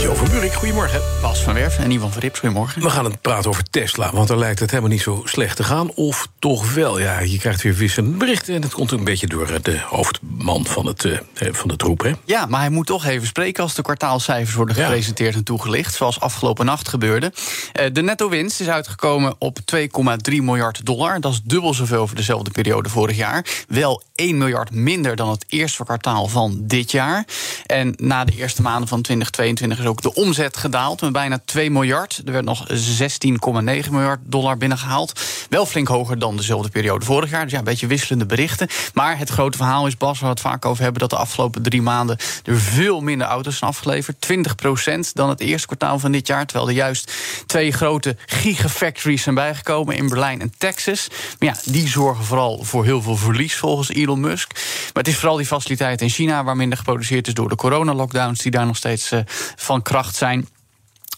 Jo van Buurik, goedemorgen. Bas van Werf en Ivan van Rips, goedemorgen. We gaan het praten over Tesla, want daar lijkt het helemaal niet zo slecht te gaan. Of toch wel, ja, je krijgt weer wisselende berichten... en het komt een beetje door de hoofdman van, het, uh, van de troep, hè? Ja, maar hij moet toch even spreken als de kwartaalcijfers worden gepresenteerd en toegelicht... zoals afgelopen nacht gebeurde. Uh, de netto-winst is uitgekomen op 2,3 miljard dollar. Dat is dubbel zoveel over dezelfde periode vorig jaar. Wel 1 miljard minder dan het eerste kwartaal van dit jaar. En na de eerste maanden van 2022 is ook de omzet gedaald met bijna 2 miljard. Er werd nog 16,9 miljard dollar binnengehaald. Wel flink hoger dan dezelfde periode vorig jaar. Dus ja, een beetje wisselende berichten. Maar het grote verhaal is, Bas, waar we het vaak over hebben... dat de afgelopen drie maanden er veel minder auto's zijn afgeleverd. 20% dan het eerste kwartaal van dit jaar. Terwijl er juist twee grote gigafactories zijn bijgekomen... in Berlijn en Texas. Maar ja, die zorgen vooral voor heel veel verlies volgens Elon Musk. Maar het is vooral die faciliteit in China... waar minder geproduceerd is door de coronalockdowns... die daar nog steeds uh, kracht zijn.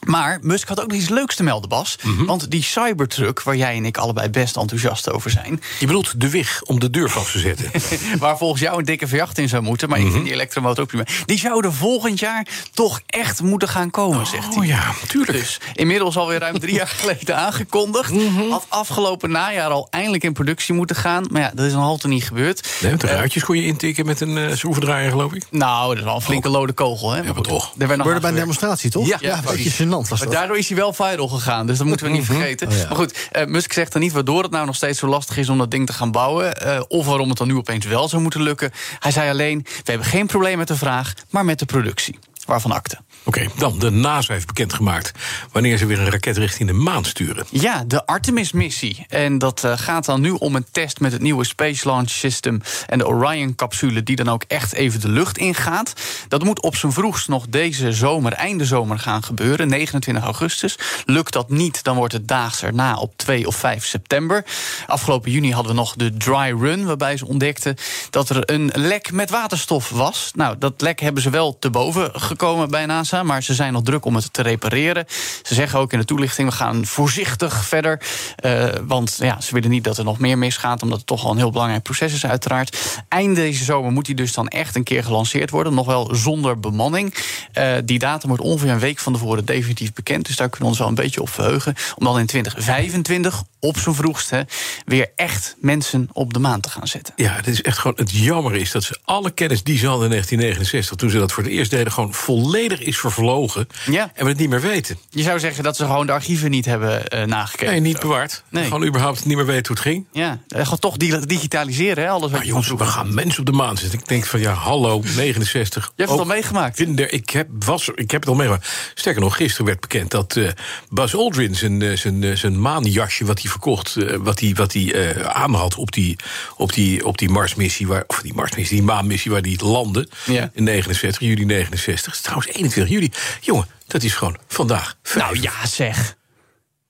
Maar Musk had ook nog iets leuks te melden, Bas. Mm -hmm. Want die Cybertruck, waar jij en ik allebei best enthousiast over zijn. Je bedoelt de wig om de deur vast te zetten. waar volgens jou een dikke V8 in zou moeten. Maar mm -hmm. ik vind die elektromotor ook prima. Die zouden volgend jaar toch echt moeten gaan komen, oh, zegt hij. Oh ja, tuurlijk. Dus inmiddels alweer ruim drie jaar geleden aangekondigd. Mm -hmm. Had afgelopen najaar al eindelijk in productie moeten gaan. Maar ja, dat is een halte niet gebeurd. Nee, de ruitjes uh, kon je intikken met een uh, schroevendraaier, geloof ik. Nou, dat is wel een flinke oh. lode kogel, hè? Ja, maar toch. Er werd nog bij een demonstratie, toch? Ja, ja, ja maar daardoor is hij wel viral gegaan, dus dat moeten we niet vergeten. Oh, ja. Maar goed, uh, Musk zegt dan niet waardoor het nou nog steeds zo lastig is om dat ding te gaan bouwen. Uh, of waarom het dan nu opeens wel zou moeten lukken. Hij zei alleen: we hebben geen probleem met de vraag, maar met de productie. Waarvan akte. Oké, okay, dan de NASA heeft bekendgemaakt wanneer ze weer een raket richting de maan sturen. Ja, de Artemis-missie. En dat uh, gaat dan nu om een test met het nieuwe Space Launch System en de Orion-capsule, die dan ook echt even de lucht ingaat. Dat moet op zijn vroegst nog deze zomer, einde zomer, gaan gebeuren, 29 augustus. Lukt dat niet, dan wordt het daags erna op 2 of 5 september. Afgelopen juni hadden we nog de dry run, waarbij ze ontdekten dat er een lek met waterstof was. Nou, dat lek hebben ze wel te boven gekomen bij NASA maar ze zijn nog druk om het te repareren. Ze zeggen ook in de toelichting: we gaan voorzichtig verder. Uh, want ja, ze willen niet dat er nog meer misgaat, omdat het toch al een heel belangrijk proces is, uiteraard. Eind deze zomer moet hij dus dan echt een keer gelanceerd worden, nog wel zonder bemanning. Uh, die datum wordt ongeveer een week van tevoren definitief bekend. Dus daar kunnen we ons wel een beetje op verheugen. Om dan in 2025, op zijn vroegst, hè, weer echt mensen op de maan te gaan zetten. Ja, het is echt gewoon het jammer is dat ze alle kennis die ze hadden in 1969, toen ze dat voor het eerst deden, gewoon volledig is vervlogen. Ja. En we het niet meer weten. Je zou zeggen dat ze gewoon de archieven niet hebben uh, nagekeken. Nee, niet bewaard. Nee. Gewoon überhaupt niet meer weten hoe het ging. Ja, gewoon toch digitaliseren, hè? Alles wat maar jongens, we gaan mensen op de maan zitten. Ik denk van ja, hallo, 69. Je hebt het al meegemaakt. Vinder, ik, heb, was, ik heb het al meegemaakt. Sterker nog, gisteren werd bekend dat uh, Buzz Aldrin zijn, zijn, zijn maanjasje wat hij verkocht, wat hij, wat hij aan had op die, op die, op die Marsmissie, waar, of die Marsmissie, die maanmissie waar hij landde ja. in 69, juli 69. Trouwens, 21 juli. Jongen, dat is gewoon vandaag. Nou ja, zeg.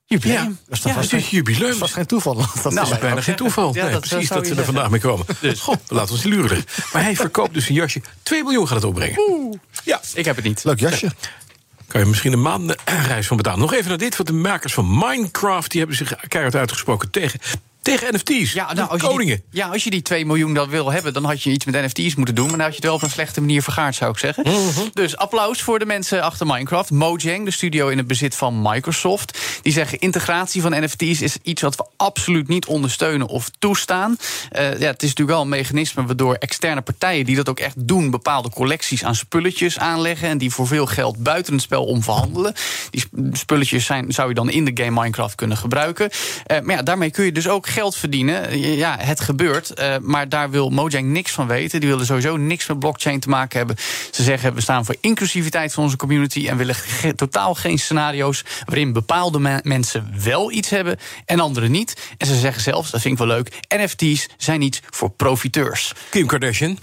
Jubileum. Ja, dat is, ja, vast het is jubileum. Dat was geen toeval. Dat nou, is bijna geen toeval. Ja, nee, dat precies dat ze er vandaag mee komen. Dus. God, laten we ons die luren. Maar hij verkoopt dus een jasje. 2 miljoen gaat het opbrengen. Oeh. Ja. Ik heb het niet. Leuk jasje. Kan je misschien een maandreis van betalen. Nog even naar dit, want de makers van Minecraft... die hebben zich keihard uitgesproken tegen tegen NFT's. Ja, nou, als koningen. Je die, ja, als je die 2 miljoen dat wil hebben, dan had je iets met NFT's moeten doen. Maar dan had je het wel op een slechte manier vergaard, zou ik zeggen. Mm -hmm. Dus applaus voor de mensen achter Minecraft. Mojang, de studio in het bezit van Microsoft. Die zeggen: integratie van NFT's is iets wat we absoluut niet ondersteunen of toestaan. Uh, ja, het is natuurlijk wel een mechanisme waardoor externe partijen die dat ook echt doen, bepaalde collecties aan spulletjes aanleggen. En die voor veel geld buiten het spel omverhandelen. Die spulletjes zijn, zou je dan in de game Minecraft kunnen gebruiken. Uh, maar ja, daarmee kun je dus ook geld verdienen. Ja, het gebeurt. Uh, maar daar wil Mojang niks van weten. Die willen sowieso niks met blockchain te maken hebben. Ze zeggen we staan voor inclusiviteit van onze community en willen ge totaal geen scenario's waarin bepaalde me- mensen wel iets hebben en anderen niet. En ze zeggen zelfs, dat vind ik wel leuk, NFT's zijn iets voor profiteurs. Kim Kardashian.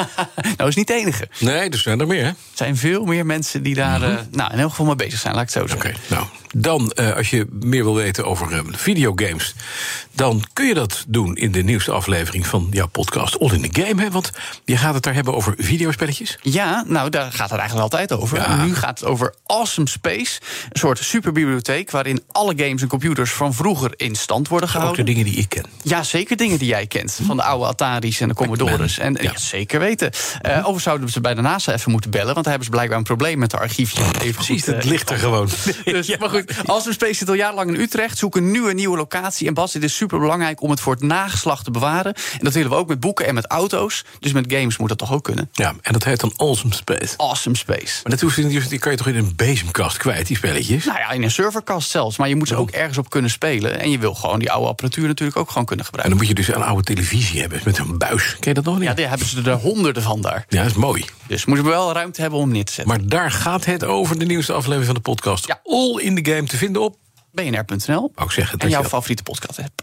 nou is niet de enige. Nee, er zijn er meer, hè? Er zijn veel meer mensen die daar eh, nou, in elk geval mee bezig zijn, laat ik het zo Oké, zeggen. nou, dan eh, als je meer wil weten over eh, videogames... dan kun je dat doen in de nieuwste aflevering van jouw podcast All in the Game. Hè? Want je gaat het daar hebben over videospelletjes. Ja, nou, daar gaat het eigenlijk altijd over. Ja. Nu gaat het over Awesome Space. Een soort superbibliotheek waarin alle games en computers van vroeger in stand worden Ook de gehouden. dingen die ik ken. Ja, zeker dingen die jij kent. Van de oude Atari's en de Commodores. En, Ja. ja. zeker weten. Eh overigens zouden we ze bij de NASA even moeten bellen. Want daar hebben ze blijkbaar een probleem met de archiefjes. Even Precies, het eh, ligt er gewoon. dus, Maar goed, Awesome Space zit al jarenlang in Utrecht. Zoek een nieuwe, nieuwe locatie. En Bas, dit is super belangrijk om het voor het nageslacht te bewaren. En dat willen we ook met boeken en met auto's. Dus met games moet dat toch ook kunnen. Ja, en dat heet dan Awesome Space. Awesome Space. Maar dat hoeft niet, die kan je toch in een bezemkast kwijt, die spelletjes? Nou ja, in een serverkast zelfs. Maar je moet ze ook ergens op kunnen spelen. En je wil gewoon die oude apparatuur natuurlijk ook gewoon kunnen En gebruiken. dan moet je dus een oude televisie hebben met een buis. Ken je dat nog niet? Ja, daar hebben ze er honderden van daar. Ja, dat is mooi. Dus moeten we wel ruimte hebben om neer te zetten. Maar daar gaat het over, de nieuwste aflevering van de podcast. Ja. All in the game te vinden op, bnr.nl. En jouw favoriete podcast app.